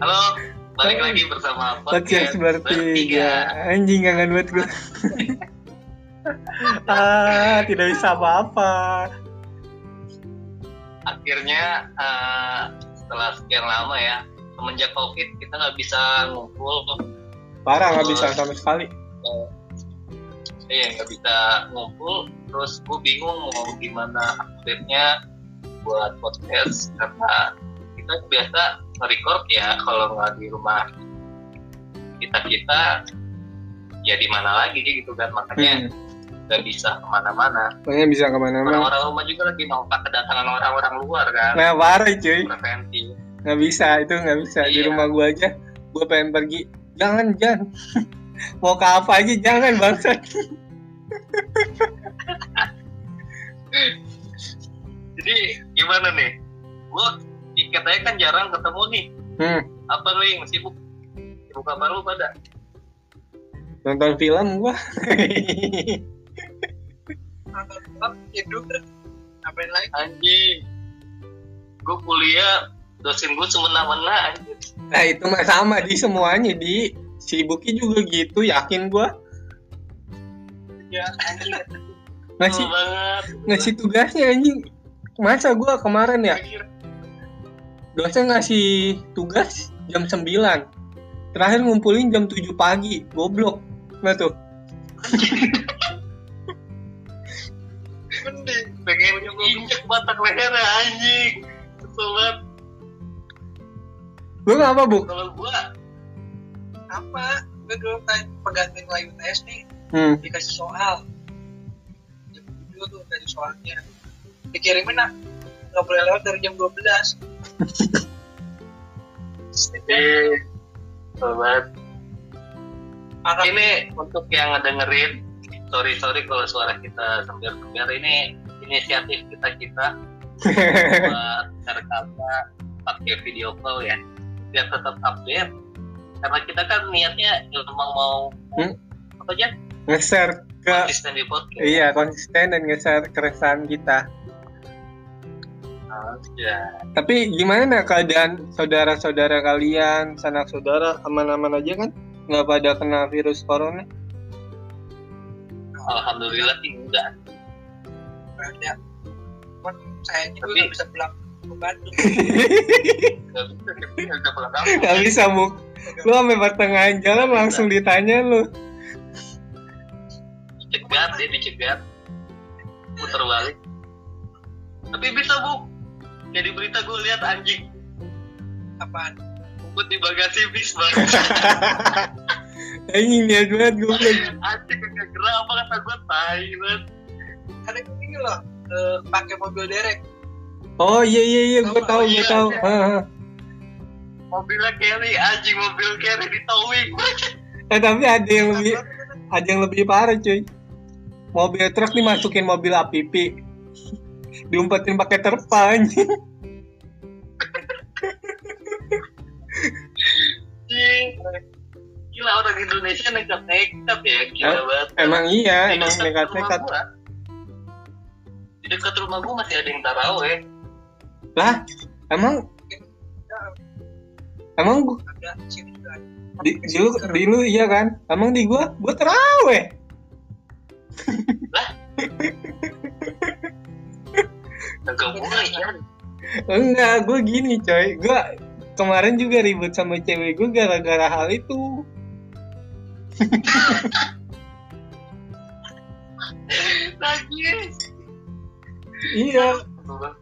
Halo, balik lagi bersama podcast bertiga. Anjing kangen banget gue. ah, tidak bisa apa-apa. Akhirnya eh, setelah sekian lama ya, semenjak covid kita nggak bisa ngumpul. Parah nggak bisa sama sekali. Eh, Iya nggak bisa ngumpul. Terus gue bingung mau gimana update-nya buat podcast karena kita biasa nge-record ya kalau nggak di rumah kita kita ya di mana lagi gitu kan makanya Hmm. nggak bisa ke mana-mana Pokoknya bisa ke mana-mana. orang-orang rumah juga lagi nolak kedatangan orang-orang luar kan Nah parah cuy. preventif Nggak bisa itu nggak bisa di Iya. rumah gue aja. Gue pengen pergi. Jangan jangan. Mau ke apa aja jangan bangsat. jadi gimana nih gua tiket aja kan jarang ketemu nih. Hmm. apa lu yang sibuk? Sibuk apa lu pada Nonton film gue. nonton film tidur. Ngapain lagi? Anjing. Gua kuliah dosen gua semena-mena anjing. Nah itu mah sama di semuanya di. Sibuknya juga gitu yakin gue ya anjing. Ngasih ngasih tugasnya anjing. Masa gue kemarin ya dosen ngasih tugas jam 9 terakhir ngumpulin jam 7 pagi. Goblok. Nah tuh? Mending. Pengen injek batang lehernya anjing. Kesel banget. Gue nggak apa bu? Kalau gua apa? Gue dulu penggantiin lagi UTS nih. Hmm. dikasih soal. Jam tujuh tuh kasih soalnya. Dikirimin nak nggak boleh lewat dari jam 12 banget Parah. ini untuk yang ngedengerin sorry sorry kalau suara kita sambil sambil ini inisiatif kita kita buat rekamnya pakai video call ya biar tetap update karena kita kan niatnya memang mau Hmm? apa aja nge-share ke konsisten di podcast iya konsisten dan nge-share keresahan kita tapi gimana nah keadaan saudara-saudara kalian sanak saudara aman-aman aja kan? Nggak pada kena virus corona? Alhamdulillah sih enggak. Ada. Cuman saya juga Tapi- nggak bisa pulang ke Bandung. Nggak bisa nggak bisa pulang kampung. Nggak bisa bu. Lu sampai pertengahan jalan langsung ditanya lu. Dicegat ya dicegat. Putar balik. Tapi bisa bu jadi berita gue lihat anjing. Apaan? Ngumpet di bagasi bis banget ini lihat banget gue anjing kagak gerak apa kata gue tai banget ada yang ini loh eh, pakai mobil derek. Oh iya iya iya gue tahu gue tahu. Ah. mobilnya carry anjing mobil carry di towing. Eh tapi ada yang lebih ada yang lebih parah cuy. Mobil truk dimasukin mobil APP diumpetin pakai anjing anjing. Gila orang Indonesia nekat-nekat ya gila Eh, banget. Emang iya Di emang nekat-nekat di dekat rumah gua masih ada yang taraweh. Lah emang emang gua- di, di lu di lu iya kan? Emang di gua gua teraweh kagak boleh kan enggak gua gini coy. Gua kemarin juga ribut sama cewek gua gara-gara hal itu. Nangis iya. Gua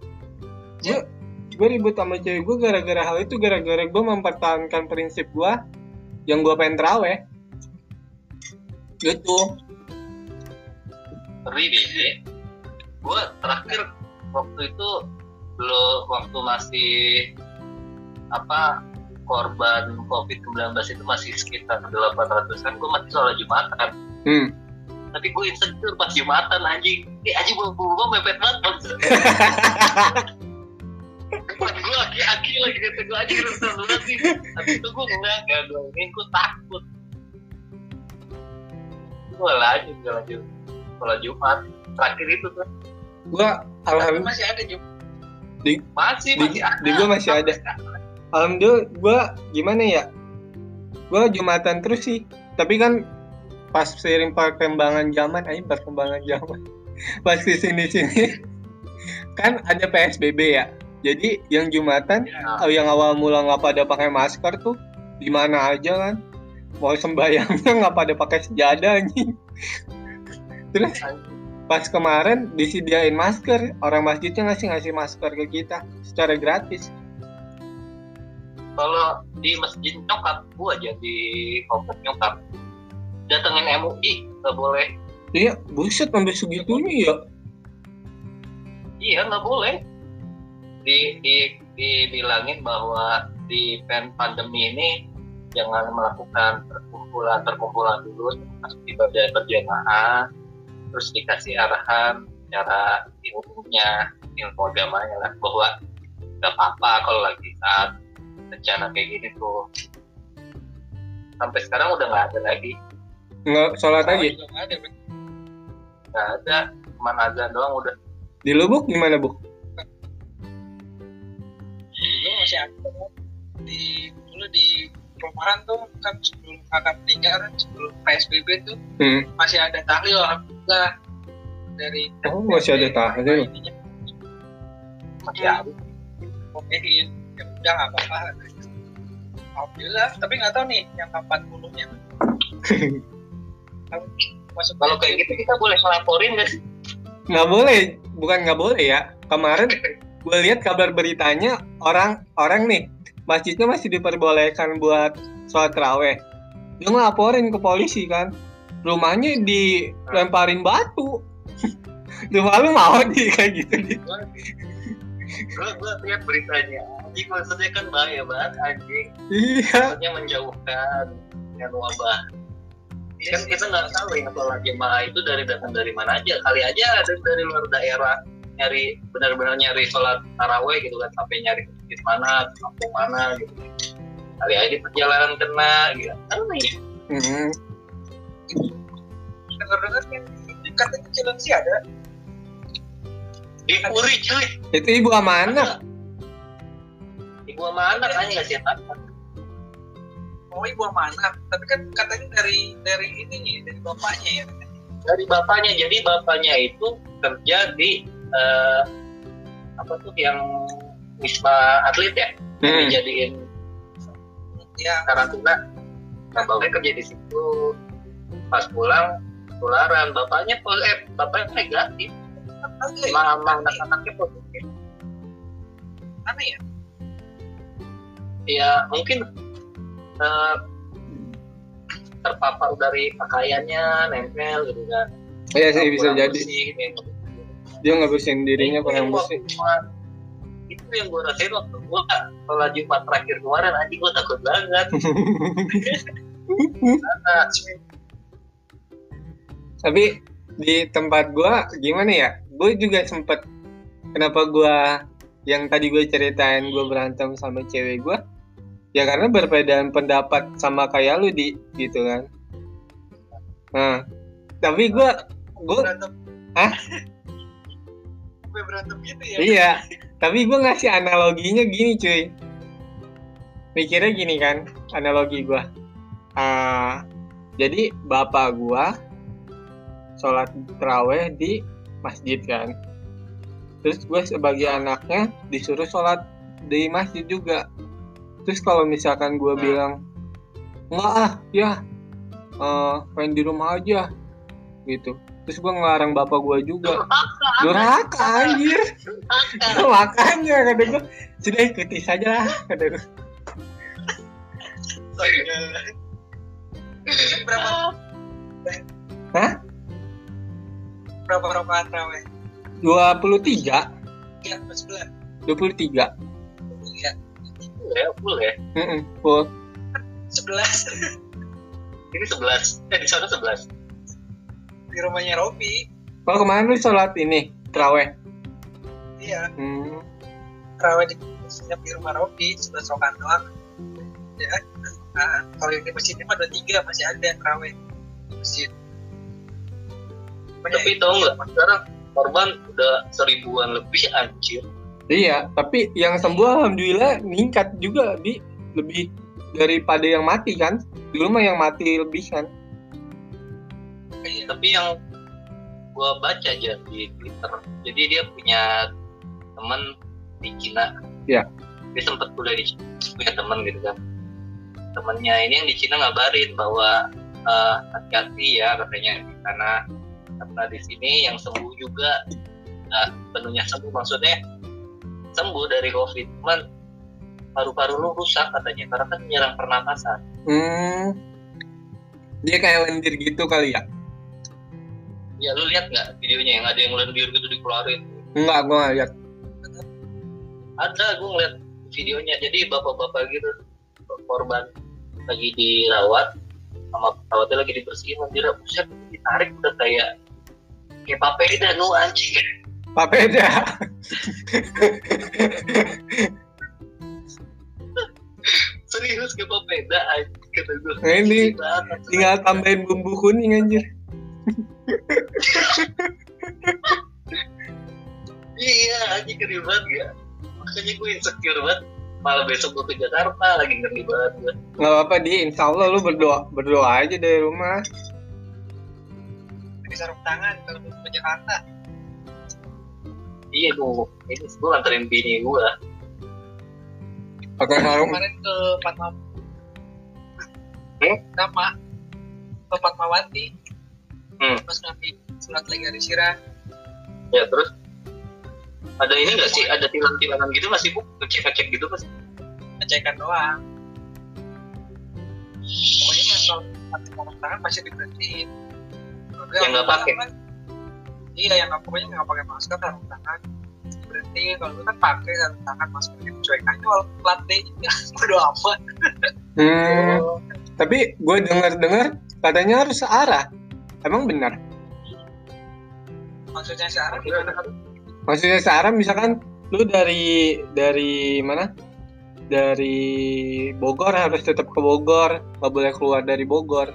gua ribut sama cewek gua gara-gara hal itu gara-gara gua mempertahankan prinsip gua yang gua pengen teraweh gitu. Ngeri deh gue terakhir waktu itu belum waktu masih apa korban COVID-19 itu masih sekitar 800-an gue masih sholat Jumatan. Hmm. Tapi gue insecure pas Jumatan anjing. Ini anjing gue gue mepet banget gue aki-aki lagi kata gue anjing rusak banget sih. Tapi itu gue enggak enggak gue ini gue takut. Gue lanjut gue lanjut. Sholat Jumat. Terakhir itu tuh gua alhamdulillah masih ada juga di masih Di- masih ada. di gua masih ada. alhamdulillah gue gimana ya? Gue jumatan terus sih. Tapi kan pas seiring perkembangan zaman aja perkembangan zaman. Pas di sini sini. Kan ada psbb ya? Jadi yang jumatan Ya. oh, yang awal mula nggak pada pakai masker tuh di mana aja kan? Mau sembayangnya nggak pada pakai sejadah anjing. Terus pas kemarin disediain masker. Orang masjidnya ngasih ngasih masker ke kita secara gratis. Kalau di masjid nyokap gua aja di komplek nyokap. Datengin MUI nggak boleh. Iya buset sampai segitunya ya. Iya nggak boleh. Di, di dibilangin bahwa di pen pandemi ini jangan melakukan perkumpulan perkumpulan dulu masuk ibadah berjamaah terus dikasih arahan cara ilmunya ilmu agamanya lah bahwa nggak apa-apa kalau lagi saat bencana kayak gini tuh. Sampai sekarang udah nggak ada lagi. Nggak sholat juga nggak ada nggak ada cuman azan doang udah. Di lubuk gimana bu dulu masih ada di dulu di perumahan tuh kan sebelum kakak meninggal kan sebelum psbb tuh hmm. masih ada tahlil alhamdulillah dari oh masih ada tahlil masih ada. Komein ya udah nggak apa-apa. Alhamdulillah tapi nggak tahu nih yang 40 nya masuk kalau kayak gitu kita boleh ngelaporin nggak sih? Nggak boleh. Bukan nggak boleh ya. Kemarin gue lihat kabar beritanya orang orang nih masjidnya masih diperbolehkan buat sholat terawih. Dia ngelaporin ke polisi kan rumahnya dilemparin batu. Rumah lu mau di kayak gitu di. Gue gue lihat beritanya. Anjing maksudnya kan bahaya banget anjing. Iya. Maksudnya menjauhkan dengan wabah. Iya kan kita nggak tahu ya sholat jemaah itu dari datang dari mana aja. Kali aja ada dari luar daerah nyari benar-benar nyari sholat taraweh gitu kan sampai nyari ke masjid mana kampung mana gitu. Kali aja perjalanan kena gitu. Kan nih Hmm, dengar-dengar kan katanya Cilengsi ada. Di Puri cuy. Itu ibu sama anak. Ibu sama anak aja nggak sih mau ibu sama anak. Tapi kan katanya dari dari ini dari bapaknya ya. Dari bapaknya. Jadi bapaknya itu kerja di eh, apa tuh yang wisma atlet ya? Yang Hmm. dijadiin ya. Karantina nah, bapaknya kerja di situ. Pas pulang tularan bapaknya pol- eh bapaknya negatif. Sama anak-anaknya positif. Aneh ya? Ya mungkin eh, terpapar dari pakaiannya nempel gitu kan. Iya sih bisa Kurang jadi. bersih, dia nggak bersihin dirinya kurang bersih waktu Jumat- itu yang gue rasain waktu gue sholat Jumat terakhir kemarin. Aja gue takut banget. Nah, tapi di tempat gua gimana ya? Gue juga sempet kenapa gua yang tadi gue ceritain gue berantem sama cewek gua ya karena berbedaan pendapat sama kayak lu di gitu kan. Nah tapi gua gue berantem. Hah? gue berantem gitu ya? Iya tapi gue ngasih analoginya gini cuy. Mikirnya gini kan analogi gua. Ah, jadi bapak gua sholat terawih di masjid kan. Terus gue sebagai anaknya disuruh sholat di masjid juga. Terus kalau misalkan gue Nah. bilang enggak ah ya eh main di rumah aja gitu. Terus gue ngelarang bapak gue juga. Durhaka. Anjir. Makanya kata gue. Sudah ikuti saja lah kata gue. Hah? Berapa rakaat raweh 23 ya pas bulan 23 ya ya full ya? Mm-mm, full. sebelas. Ini 11 eh di sana 11 di rumahnya Robi. Kalau kemarin lu sholat ini terawih? Iya. Hmm. raweh di di rumah Robi sebelas rakaat doang. Ya. Nah, kalau yang di masjid ini mah ada tiga masih ada raweh di masjid. ya tapi tau nggak sekarang korban udah seribuan lebih anjir Iya, tapi yang sembuh alhamdulillah meningkat juga di lebih daripada yang mati kan. Dulu mah yang mati lebih kan. Iya. tapi yang gua baca aja di Twitter jadi dia punya teman di Cina Iya. dia sempat kuliah di Cina punya teman gitu kan temennya ini yang di Cina ngabarin bahwa eh, hati-hati ya katanya di sana karena di sini yang sembuh juga nggak penuhnya sembuh maksudnya sembuh dari covid cuman paru-paru lu rusak katanya karena kan menyerang pernapasan Hmm. Dia kayak lendir gitu kali ya? ya lu lihat nggak videonya yang ada yang lendir gitu dikeluarin Enggak, gua nggak lihat. ada gue ngeliat videonya jadi bapak-bapak gitu korban lagi dirawat sama perawatnya lagi dibersihin anjir buset ditarik udah kayak kayak papeda nu anjing Papeda. serius kayak papeda anjing kata gue Nah, ini. Tinggal tambahin bumbu kuning anjir. iya anjing ngeri banget ya makanya gue insecure banget malah besok gue ke Jakarta lagi ngeri banget gue Nggak apa-apa di, insya Allah lu berdoa berdoa aja dari rumah. Pakai sarung tangan kalau mau ke Jakarta. iya gue ini gue nganterin bini gue Pakai sarung. Kemarin ke Fatma. Hmm? Sama. Ke Fatmawati. Hmm. Pas ngambil surat lagi hari sirah. ya terus ada ini nggak sih ada tilang-tilangan gitu nggak sih bu ngecek-ngecek gitu mas Ngecekan doang. Pokoknya yang kalau pakai sarung tangan pasti diberhentiin. Yang nggak pakai? apa? Iya, yang nggak pokoknya nggak pakai masker sarung tangan berhenti kalau lu kan pakai sarung tangan maskernya cuek aja walaupun plat D bodo amat Hmm. Tapi gue dengar-dengar katanya harus searah. Emang benar? maksudnya sekarang gimana Maksudnya searah misalkan lu dari dari mana? Dari Bogor harus tetap ke Bogor, nggak boleh keluar dari Bogor.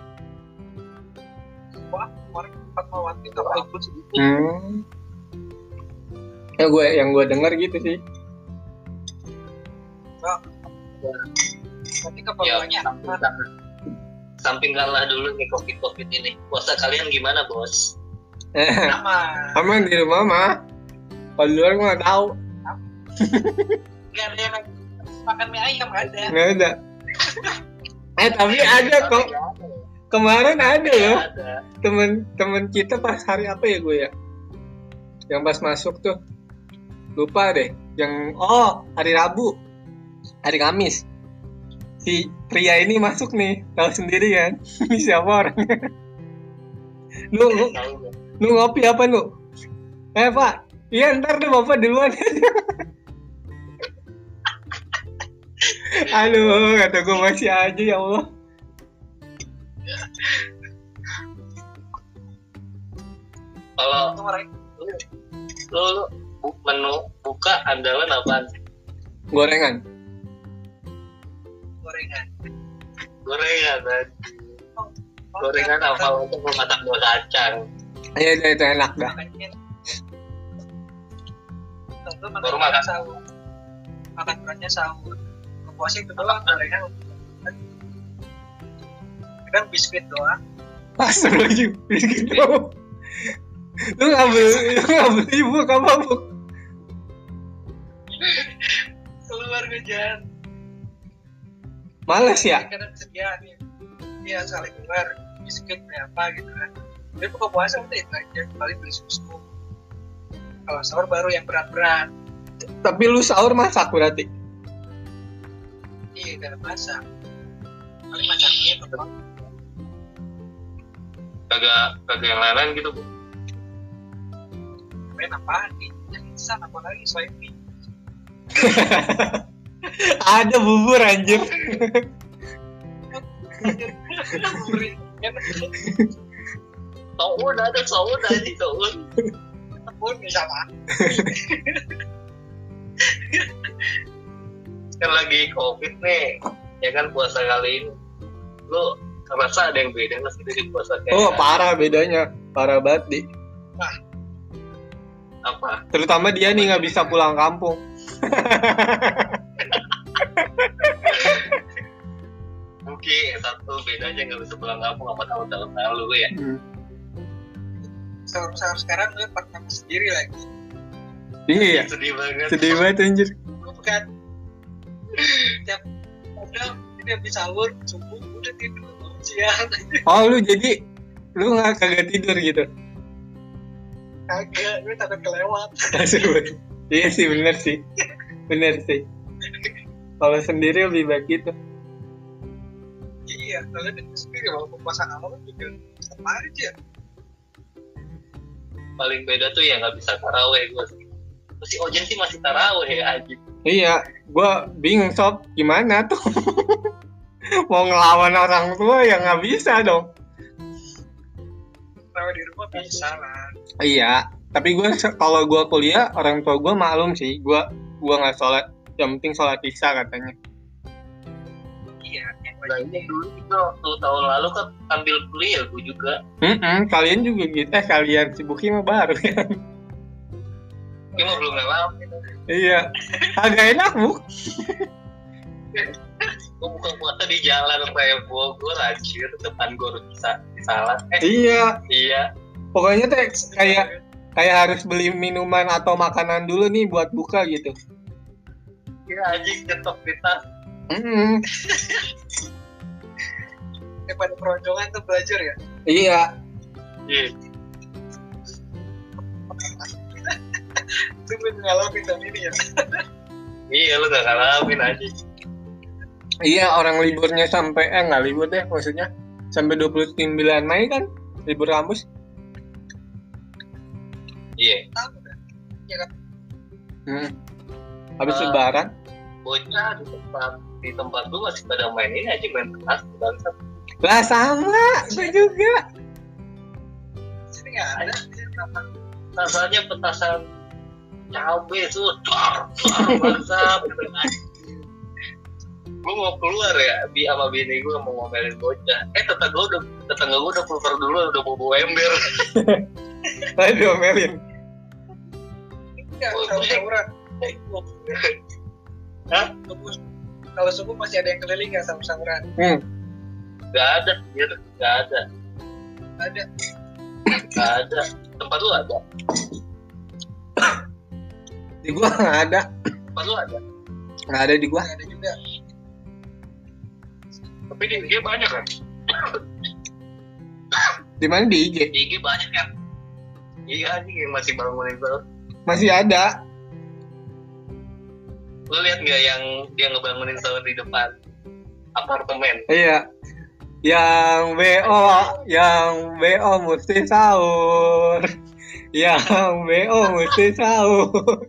Sih Hmm. Ya gue yang gue dengar gitu sih. nanti ya sampingkan sampingkanlah dulu nih covid covid ini puasa kalian gimana bos sama Aman di rumah mah. Kalau di luar gue nggak tahu. nggak ada yang makan mie ayam ada Nggak ada. Eh tapi ada kok. Kemarin ada loh. ada Temen-temen kita pas hari apa ya gue ya? Yang pas masuk tuh. Lupa deh. Yang oh hari Rabu. Hari Kamis. Si pria ini masuk nih. Tahu sendiri kan? Ini siapa orangnya? Lu, lu, tahu nggak? lu ngopi apa lu? Eh pak. Iya ntar deh bapak duluan. Aduh, kata gue masih aja ya Allah. Kalau lu, lu bu- menu buka andalan apaan sih? Gorengan. gorengan gorengan anjing. Oh, gorengan ternyata apa untuk memasak buah kacang Ayo itu, itu enak dah. Baru makan makan. sahur makan beratnya sahur kepuasnya itu doang gorengan kan biskuit doang Pasar lagi gitu. Lu nggak beli, lu nggak beli buk apa buk? keluar hujan Males ya? kadang sediaan ya iya saling keluar biskuit apa gitu kan tapi buka puasa udah itu aja paling beli susu kalau sahur baru yang berat-berat Tapi lu sahur masak berarti? iya dalam masak paling masaknya itu doang kagak kagak yang lain-lain gitu bu. Main apaan nih? Yang instan apalagi selain mie Ada bubur anjir. Soun ada soun aja soun pun bisa lah kan lagi covid nih. Ya kan puasa kali ini. Lu ngerasa ada yang beda nggak sih dari puasa kayak Oh parah bedanya, parah banget di. apa Terutama dia nih nggak bisa pulang kampung. Oke, satu bedanya nggak bisa pulang kampung sama tahun-tahun lalu ya. Hmm. sahur-sahur sekarang gue partner sendiri lagi iya Sedih banget. sedih banget anjir bukan tiap udah ini habis sahur subuh udah tidur siang. Oh lu jadi lu nggak kagak tidur gitu? Kagak gue takut kelewat. Iya sih bener sih. Bener sih. Kalau sendiri lebih baik gitu. Iya kalau sendiri walaupun puasa awal juga sama aja. Paling beda tuh ya nggak bisa taraweh gue. Si Ojen sih masih taraweh ya anjing. iya gua bingung sob. Gimana tuh mau ngelawan orang tua ya nggak bisa dong. Kalau di rumah bisa lah. Iya tapi gue kalau gua kuliah orang tua gua maklum sih. Gua gua nggak sholat yang penting sholat isya katanya. Iya yang Nah ini dulu juga waktu tahun lalu kan ambil kuliah gue juga. Mm-mm, kalian juga gitu. Eh kalian si Buki mah baru. Ya mah belum ngalamin. iya. Agak enak bu Gue buka puasa di jalan raya Bogor anjir depan gue bisa salah. Eh iya iya. pokoknya tuh kayak kayak harus beli minuman atau makanan dulu nih buat buka gitu Iya anjing cetok di tas. Mm-mm. daripada keroncongan tuh belajar ya iya Iya. itu gue ngalamin ini ya Iya lu gak ngalamin anjing. Iya orang liburnya sampai eh nggak libur deh maksudnya sampai 29 Mei kan libur kampus Iya. tahu kan ya kan hmm. habis Ah. lebaran Bocah di tempat di tempat lu masih pada main ini aja main petas bangsa. lah sama gue juga sini nggak ada Rasanya petasan cabe tuh dar dar bangsa. Gue mau keluar ya bi sama bini gue mau ngomelin bocah. Eh tetangga gue udah tetangga gue udah keluar dulu udah mau bawa ember. Aduh Melin enggak sahur sahuran Hah? subuh kalau subuh masih ada yang keliling nggak sahur sahuran hmm. Gak ada ya gak ada. Ada. Gak ada. Tempat lu ada? Di gua nggak ada. Tempat lu ada? Nggak ada di gua. Nggak ada juga tapi di IG banyak kan? Di mana? Di IG di IG banyak ya. Iya anjing yang masih bangunin sahur masih ada. Lu lihat nggak yang dia ngebangunin sahur di depan? Apartemen. Iya. Yang BO yang BO mesti sahur. Yang BO mesti sahur.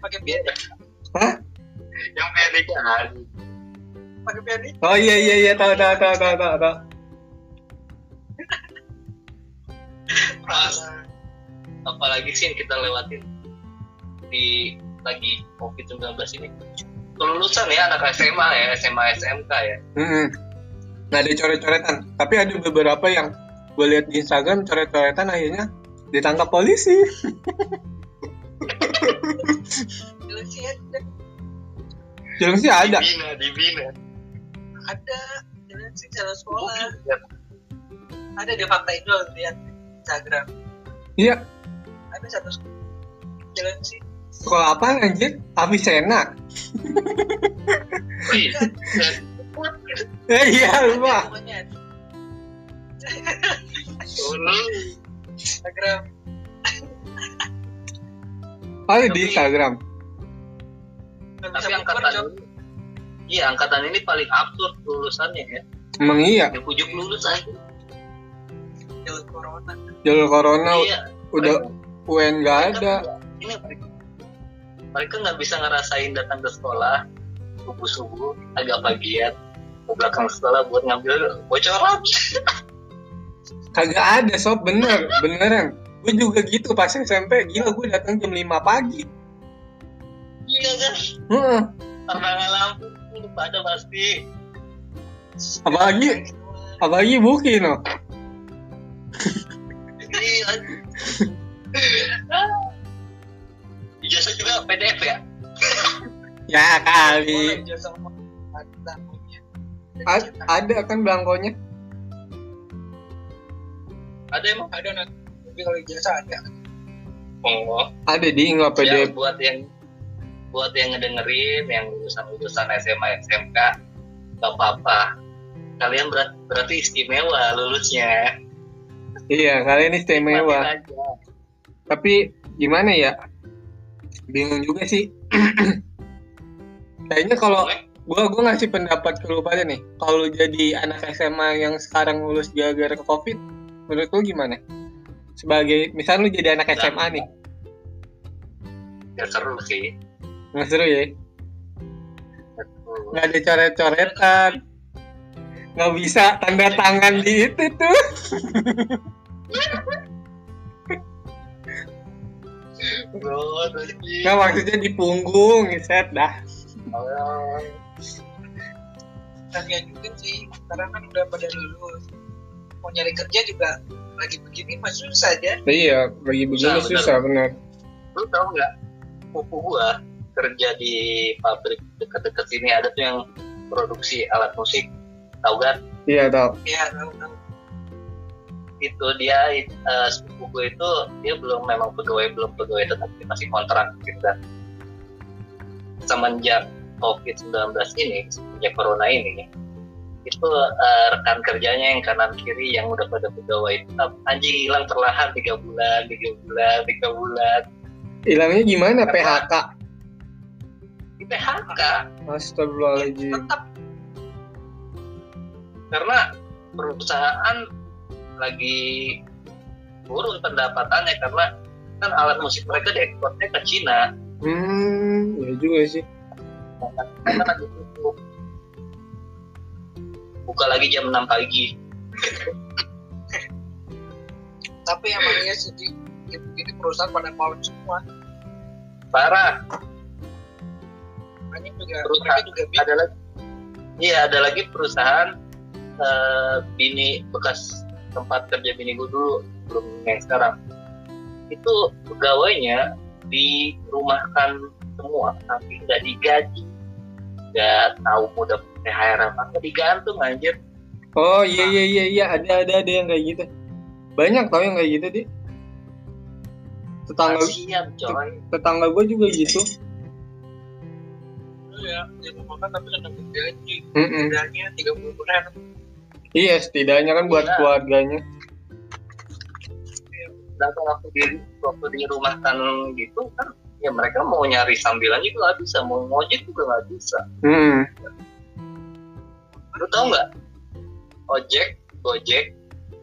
Pakai pianik Hah? yang pendek kan? Pakai pianik oh iya iya iya tahu tahu tahu tahu tahu tahu. Pas apalagi sih yang kita lewatin di lagi covid 19 ini? Kelulusan ya anak SMA ya SMA SMK ya. Mm-mm. nggak ada coret-coretan. Tapi ada beberapa yang gue lihat di Instagram coret-coretan akhirnya ditangkap polisi Jalan sih ada sih ada. Dibina dibina ada. Jalan sih jalan sekolah. Ya, ada di fakta itu lihat di Instagram. Iya. Ada satu jalan sih. Sekolah apa anjir? Avicenna eh iya lupa. Instagram. Oh di Instagram Tapi angkatan ini iya angkatan ini paling absurd lulusannya ya. Emang iya? Yang ujuk lulus aja. Jalan corona. Jalur corona iya. udah UN nggak mereka ada. ini mereka mereka nggak bisa ngerasain datang ke sekolah subuh subuh agak pagian ke belakang sekolah buat ngambil bocoran. Kagak ada sob. Bener beneran. Gue juga gitu pas SMP gila gue datang jam 5 pagi iya kan hmm. Tantangan lampu itu pada pasti. Apalagi apalagi bukit no. Ijazah juga PDF ya? Ya kali. A ada kan belangkonya? Ada emang? Ada nanti tapi kalau ijazah ada. Oh. Ada di nggak PDF ya, buat yang buat yang ngedengerin yang lulusan lulusan SMA SMK gak apa-apa kalian berat, berarti istimewa lulusnya Iya, kalian istimewa. Tapi gimana ya? Bingung juga sih. Kayaknya kalau gua gua ngasih pendapat ke lu pada nih. Kalau jadi anak SMA yang sekarang lulus gara-gara Covid, menurut lu gimana? Sebagai misal lu jadi anak SMA nih, ya seru sih nggak seru ya? Nggak ada coret-coretan, nggak bisa tanda tangan di itu tuh. Nggak maksudnya di punggung, set dah. Dan ya juga sih. Sekarang kan udah pada lulus. Mau nyari kerja juga lagi begini masih susah aja. Iya, bagi begini Susah, susah benar. lu tau nggak pupu gua kerja di pabrik dekat-dekat sini ada tuh yang produksi alat musik tahu kan Iya. Ya, tahu tahu. itu dia eh, sepupu gue itu dia belum memang pegawai belum pegawai tetap dia masih kontrak gitu kan semenjak covid 19 ini semenjak corona ini itu eh, rekan kerjanya yang kanan kiri yang udah pada pegawai tetap anjing hilang perlahan tiga bulan tiga bulan tiga bulan Hilangnya gimana? PHK. PHK Astagfirullahaladzim. tetap. Karena perusahaan lagi turun pendapatannya karena kan alat musik mereka diekspornya ke Cina. Hmm, ya juga sih. karena lagi tutup. Buka lagi jam 6 pagi. Tapi emang iya sih begini perusahaan pada malam semua. parah Makanya juga Perusahaan. mereka juga bingung. ada lagi iya ada lagi perusahaan eh, bini bekas tempat kerja bini gue dulu belum yang sekarang itu pegawainya dirumahkan semua tapi nggak digaji nggak tahu mau dapet THR apa nggak digantung anjir Oh iya iya iya iya ada ada ada yang kayak gitu. Banyak tau yang kayak gitu di. Tetangga kasihan coy tetangga gue juga gitu. Ya dia mau makan tapi kan dapat gaji Mm-mm. bedanya tiga puluh persen Iya setidaknya kan buat Iya. keluarganya. sedangkan waktu di waktu di rumah kan gitu kan ya mereka mau nyari sambilan juga nggak bisa mau ngojek juga nggak bisa Hmm. lu tau nggak ojek gojek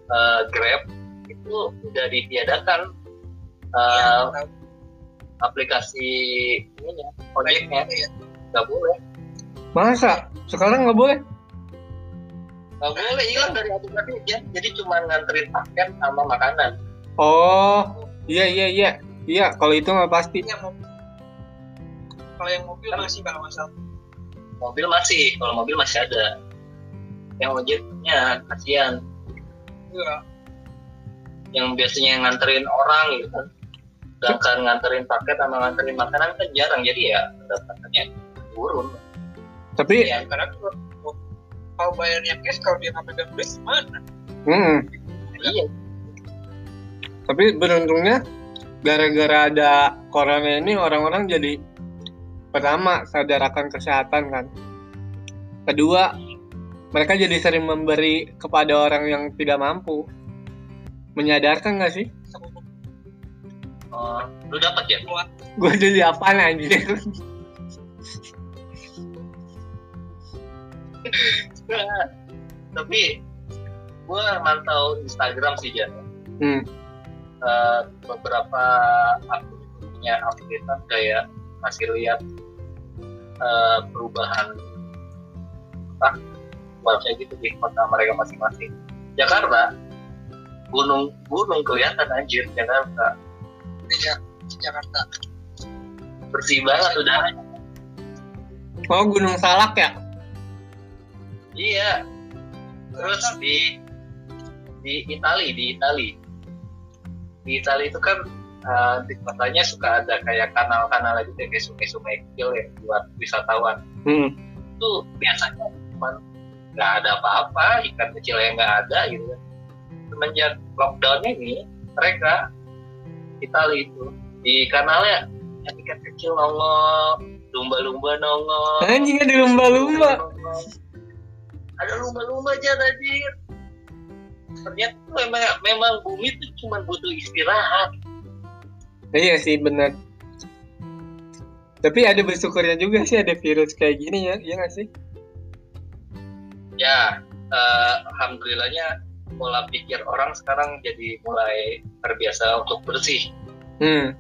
eh, grab itu udah ditiadakan eh, ya, aplikasi ininya ojeknya Iya. Nggak boleh. Masa? Sekarang nggak boleh? nggak boleh hilang dari aplikasi ya. Jadi cuma nganterin paket sama makanan. Oh iya iya iya. Iya kalau itu nggak pasti. Yang mobil. Kalau yang mobil masih kalau masalah mobil masih. Kalau mobil masih ada. Yang ojeknya kasihan. Juga yang biasanya nganterin orang gitu kan. Sedangkan nganterin paket sama nganterin makanan kan jarang. Jadi ya pendapatannya turun Tapi ya karena kalau kalau bayarnya cash kalau dia nggak pegang duit gimana hmm, iya tapi beruntungnya gara-gara ada corona ini orang-orang jadi pertama sadar akan kesehatan kan. Kedua mereka jadi sering memberi kepada orang yang tidak mampu. Menyadarkan gak sih? Oh, lu dapat ya Gue jadi apaan anjir? tapi gue mantau Instagram sih Jan. Hmm. Eh, beberapa akun itu punya updatean kayak masih lihat eh, perubahan apa website gitu di kota mereka masing-masing. Jakarta gunung gunung kelihatan anjir Jakarta. Ya Jakarta. Bersih banget udaranya Oh Gunung Salak ya? Iya terus di di Itali di Itali di Itali itu kan uh, di kotanya suka ada kayak kanal-kanal gitu kayak sungai-sungai kecil yang buat wisatawan Hmm. itu biasanya cuma nggak ada apa-apa ikan kecil yang nggak ada gitu kan. semenjak lockdown ini mereka kita itu di kanalnya yang ikan kecil nongol lumba-lumba nongol Anjing ada lumba-lumba. Ada lumba-lumba aja anjir ternyata tuh memang, memang bumi tuh cuma butuh istirahat Iya sih benar. Tapi ada bersyukurnya juga sih ada virus kayak gini ya, iya nggak sih? ya eh, alhamdulillahnya pola pikir orang sekarang jadi mulai terbiasa untuk bersih Hmm.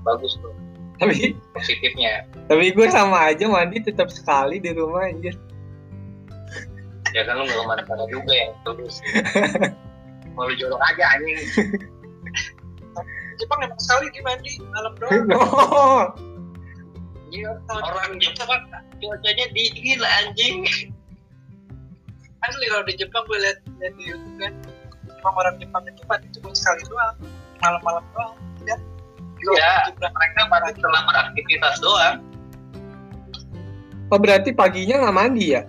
bagus tuh Tapi positifnya. tapi gue sama aja mandi tetap sekali di rumah anjir. ya kan lu nggak ke mana-mana juga yang terus. Mau lu jorok aja anjing. Jepang emang sekali di mandi malam doang. No. Iya, orang Jepang cuacanya dingin anjing. Asli kalau di Jepang gue lihat lihat di YouTube kan emang orang Jepang itu mandi cuma sekali doang. Malam-malam doang ya ya mereka baru setelah beraktivitas doang Oh berarti paginya nggak mandi ya?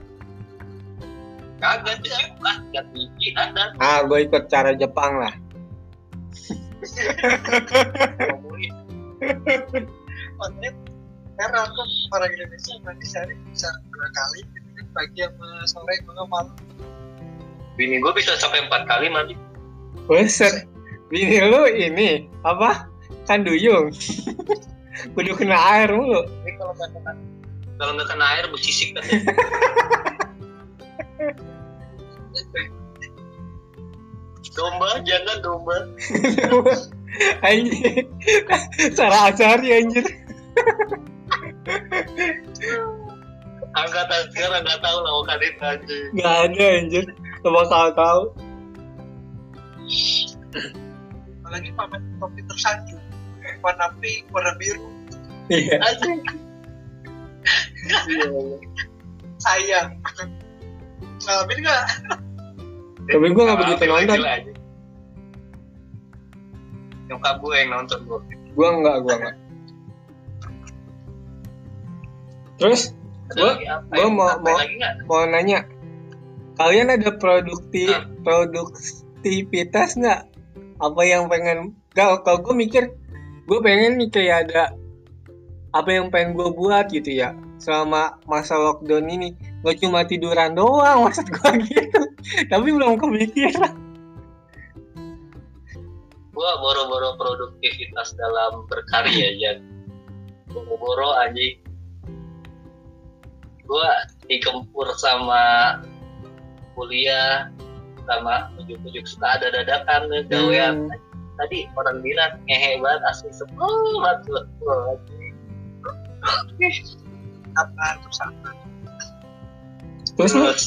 kagak sih lah gak tinggi ada Ah gue ikut cara Jepang lah. makanya karena aku orang Indonesia mandi sehari bisa dua kali pagi sama sore sama malam bini gue bisa sampai empat kali mandi Buset. Bini lu ini apa? Kan duyung. Kudu kena air mulu. ini kalau nggak kena kalau nggak kena air bersisik kan domba jangan domba anjir. Cara asari anjir. angkatan sekarang nggak tahu lah kadit aja Gak ada anjir. Gak bakal tahu. Apalagi pamer topi tersanjung warna pink warna biru Iya. anjing Iya, sayang ngalamin nggak Tapi gue gak begitu nonton. nyokap gue yang nonton gue Gue enggak, gue enggak. Terus gua ya? mau- mau- nggak mau nanya, kalian ada produkti produktivitas nggak? Apa yang pengen? Gak, kalau gue mikir, gue pengen nih kayak ada apa yang pengen gue buat gitu ya selama masa lockdown ini. Gak cuma tiduran doang maksud gue gitu. Tapi belum kepikiran gue boro-boro produktivitas dalam berkarya ya boro-boro anjing. Gue digempur sama kuliah sama ujuk-ujuk suka ada dadakan gawean Hmm. tadi orang bilang ngehe banget asli sebel banget. Apa terus apa terus terus?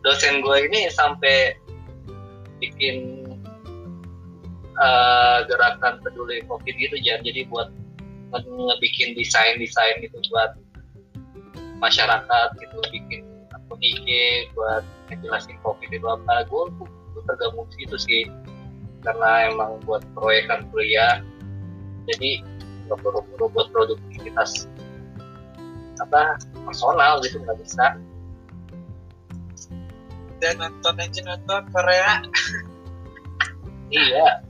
Dosen gue ini sampai bikin eh, gerakan peduli covid gitu ya jadi buat nge- ngebikin desain desain gitu buat masyarakat gitu bikin akun IG buat ngejelasin covid itu apa. Gue gue tergabung situ sih karena emang buat proyekan kuliah. Jadi nggak perlu buat produktivitas apa personal gitu nggak bisa. Dan nonton aja nonton Korea. Iya.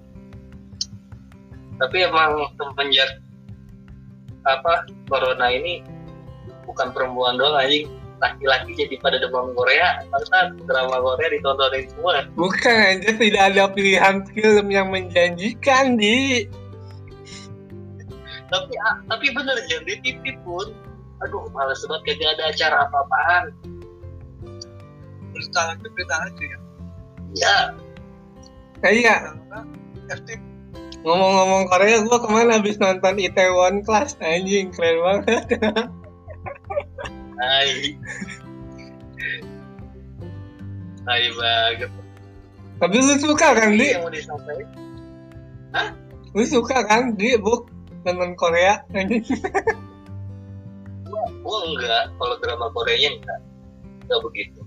Tapi emang semenjak apa corona ini bukan perempuan doang anjing laki-laki jadi pada demam Korea karena drama Korea ditontonin semua. Bukan aja tidak ada pilihan film yang menjanjikan di. Tapi ah, tapi bener ya di TV pun aduh males banget kagak ada acara apa-apaan. Berita lagi berita lagi ya. Ya nggak FTV ngomong-ngomong Korea gue kemarin habis nonton Itaewon Class anjing keren banget Hai. Hai banget. Tapi lu suka kan, Di? Yang mau disampaikan. Hah? Lu suka kan, Di, Bu? Nonton Korea? gua, gua enggak. Kalau drama Koreanya enggak. Enggak begitu.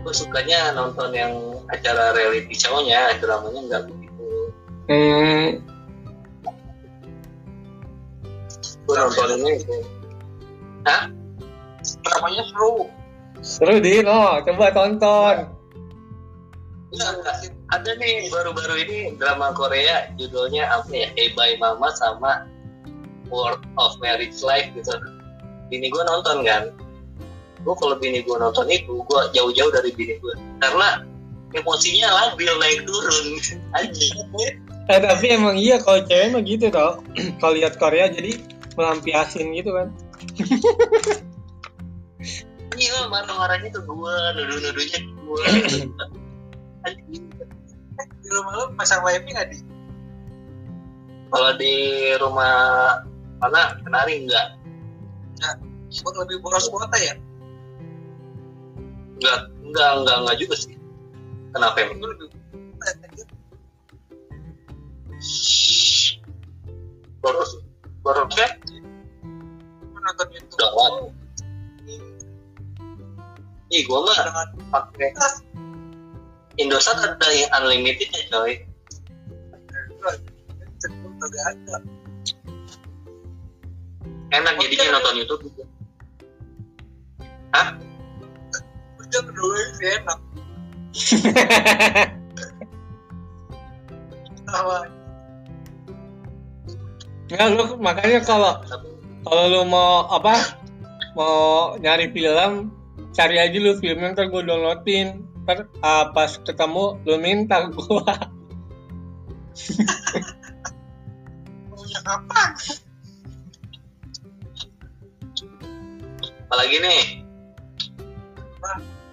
Gue sukanya nonton yang acara reality show-nya, dramanya enggak gue nontonnya itu Hah? dramanya seru seru di no coba tonton enggak. Ada nih baru-baru ini drama Korea judulnya apa ya? Hey Bye Mama sama World of Marriage Life gitu. Bini gue nonton kan. Gue kalau bini gue nonton itu, gue jauh-jauh dari bini gue. Karena emosinya labil naik turun. Anjing. Eh, tapi emang iya kalau cewek mah gitu tau kalau lihat Korea jadi melampiasin gitu kan Iya, marah-marahnya ke gue, nuduh-nuduhnya gue. Di rumah lu pasang wifi nggak di Kalau di rumah mana kenari enggak? buat lebih boros kuota ya Enggak, enggak, enggak, enggak juga sih. Kenapa emang? lebih Boros, boros ya? Gua nonton YouTube Gawat. Ih, gua mah pakai Indosat ada yang unlimited ya coy. Enak jadinya nonton YouTube juga. Hah? kerja kedua sih enak sama Nggak, lu makanya kalau kalau lu mau apa mau nyari film cari aja lu filmnya ntar gue downloadin ntar ah, pas ketemu lu minta apa Apalagi nih?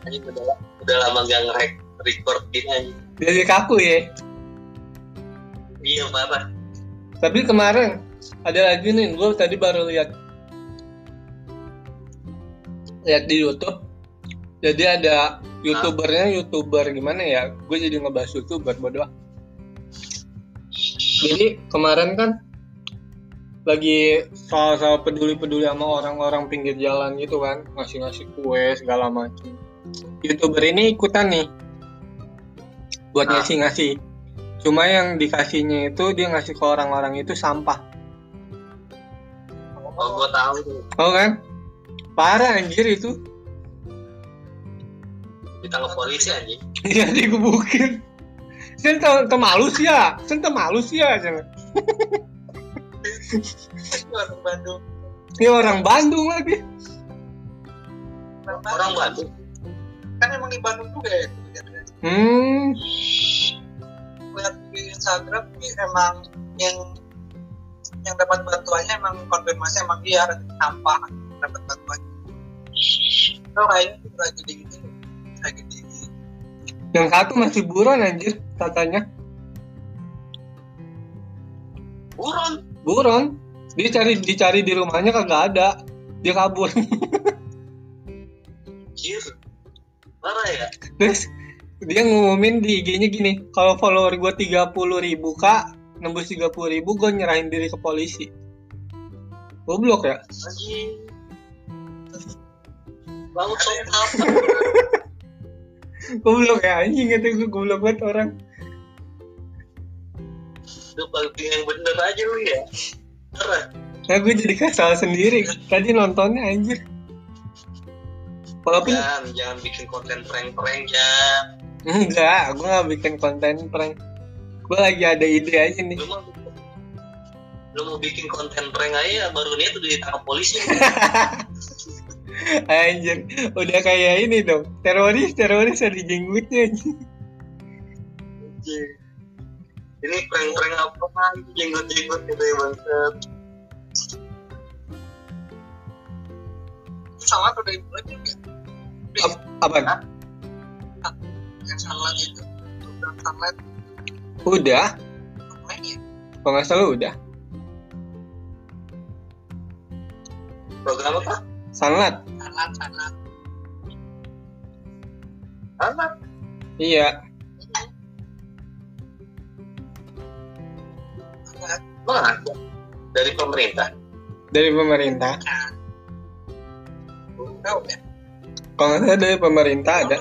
Anjing udah, udah lama gak nge record gini anjing. jadi kaku ya Iya parah. tapi kemarin ada lagi nih gue tadi baru lihat. Lihat di YouTube. Jadi ada youtubernya youtuber gimana ya? Gue jadi ngebahas youtuber bodoh. Jadi kemarin kan lagi soal-soal peduli-peduli sama orang-orang pinggir jalan gitu kan ngasih-ngasih kue segala macam youtuber ini ikutan nih buat Ah. ngasih-ngasih. Cuma yang dikasihnya itu dia ngasih ke orang-orang itu sampah Oh gua tahu tuh. Oh kan? Parah anjir itu. Ditangkap polisi anjing. Iya digebukin. Sen sih ya. Sen sih ya. Itu orang Bandung Ini orang Bandung lagi. Orang Bandung. kan emang di Bandung juga ya kegiatannya. Hmm. lihat di Instagram sih emang yang yang dapat bantuannya emang konfirmasi emang dia sampah dapat bantuan itu kayaknya tuh lagi ini lagi di Yang satu masih buron anjir katanya. Buron. Buron. Dia cari dicari di rumahnya kagak ada. Dia kabur. Anjir. Parah ya. Terus dia ngumumin di IG-nya gini, kalau follower gue 30 ribu kak, nembus 30 ribu gue nyerahin diri ke polisi. Goblok ya? Apa? Goblok ya anjing itu gue goblok banget orang. Lu paling yang bener aja lu ya. Nah gue jadi kesal sendiri Tadi nontonnya anjir Walaupun Jangan, jangan bikin konten prank-prank jangan. Enggak Gue gak bikin konten prank Gue lagi ada ide aja nih Lu mau lu mau bikin konten prank aja baru niat udah ditangkap polisi. Anjir Udah kayak ini dong Teroris Teroris ada jenggotnya anjing Anjing. Ini prank-prank apa lagi jenggot-jenggot gitu ya bangsat. itu salah udah dimulai belum ya Ap- Apaan? yang salah itu sunlight Udah Kalau gak salah udah Program apa? Sanlat sangat sangat Apa? Iya Mana? Dari pemerintah. Dari pemerintah tahu ya Kalau gak salah dari pemerintah ada